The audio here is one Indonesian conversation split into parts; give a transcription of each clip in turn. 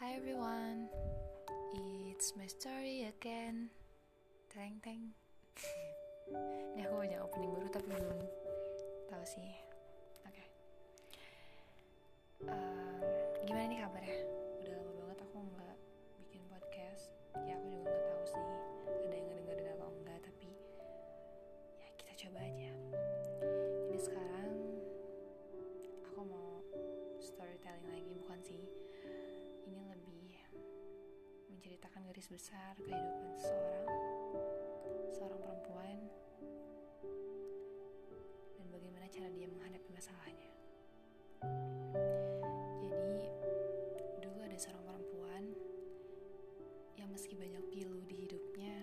Hi everyone, it's my story again. Teng teng. Ini aku punya opening baru tapi belum menceritakan garis besar kehidupan seseorang seorang perempuan dan bagaimana cara dia menghadapi masalahnya. Jadi dulu ada seorang perempuan yang meski banyak pilu di hidupnya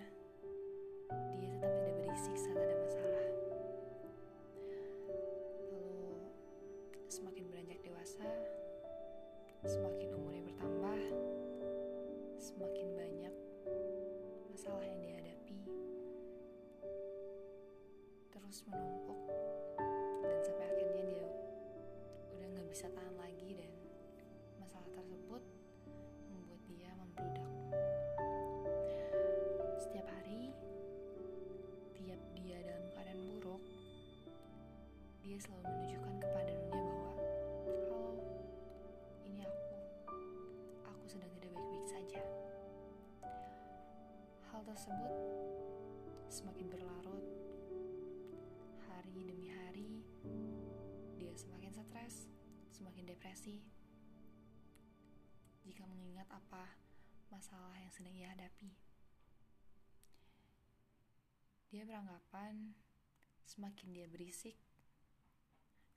dia tetap tidak berisik saat ada masalah. Lalu semakin beranjak dewasa semakin umurnya masalah yang dihadapi terus menumpuk. Dan sampai akhirnya dia udah nggak bisa tahan lagi dan masalah tersebut membuat dia membludak. Setiap hari tiap dia dalam keadaan buruk dia selalu menunjukkan kepada dunia bahwa halo ini aku. Aku sedang tidak baik-baik saja hal tersebut semakin berlarut hari demi hari dia semakin stres semakin depresi jika mengingat apa masalah yang sedang ia hadapi dia beranggapan semakin dia berisik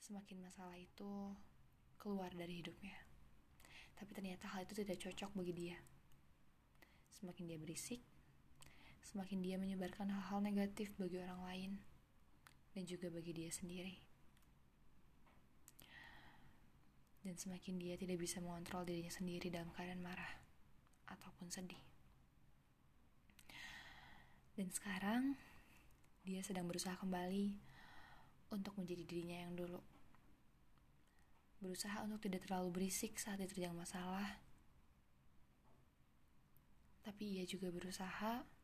semakin masalah itu keluar dari hidupnya. Tapi ternyata hal itu tidak cocok bagi dia. Semakin dia berisik, semakin dia menyebarkan hal-hal negatif bagi orang lain dan juga bagi dia sendiri. Dan semakin dia tidak bisa mengontrol dirinya sendiri dalam keadaan marah ataupun sedih. Dan sekarang dia sedang berusaha kembali untuk menjadi dirinya yang dulu. Berusaha untuk tidak terlalu berisik saat diterjang masalah. Tapi ia juga berusaha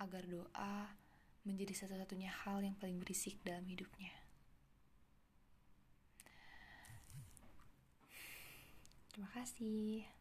agar doa menjadi satu-satunya hal yang paling berisik dalam hidupnya. Terima kasih.